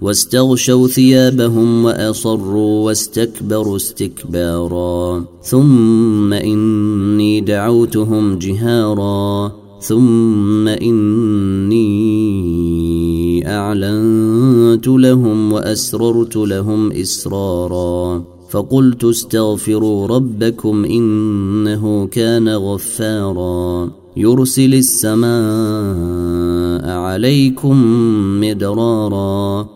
واستغشوا ثيابهم وأصروا واستكبروا استكبارا. ثم إني دعوتهم جهارا. ثم إني أعلنت لهم وأسررت لهم إسرارا. فقلت استغفروا ربكم إنه كان غفارا. يرسل السماء عليكم مدرارا.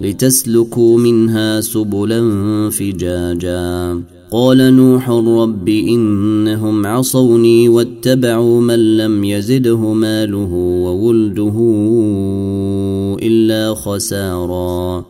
لتسلكوا منها سبلا فجاجا. قال نوح رب إنهم عصوني واتبعوا من لم يزده ماله وولده إلا خسارا.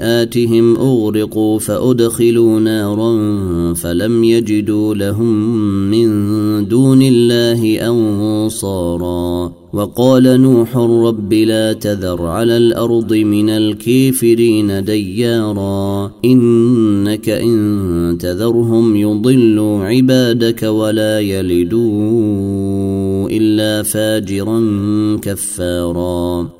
خطيئاتهم أغرقوا فأدخلوا نارا فلم يجدوا لهم من دون الله أنصارا. وقال نوح رب لا تذر على الأرض من الكافرين ديارا. إنك إن تذرهم يضلوا عبادك ولا يلدوا إلا فاجرا كفارا.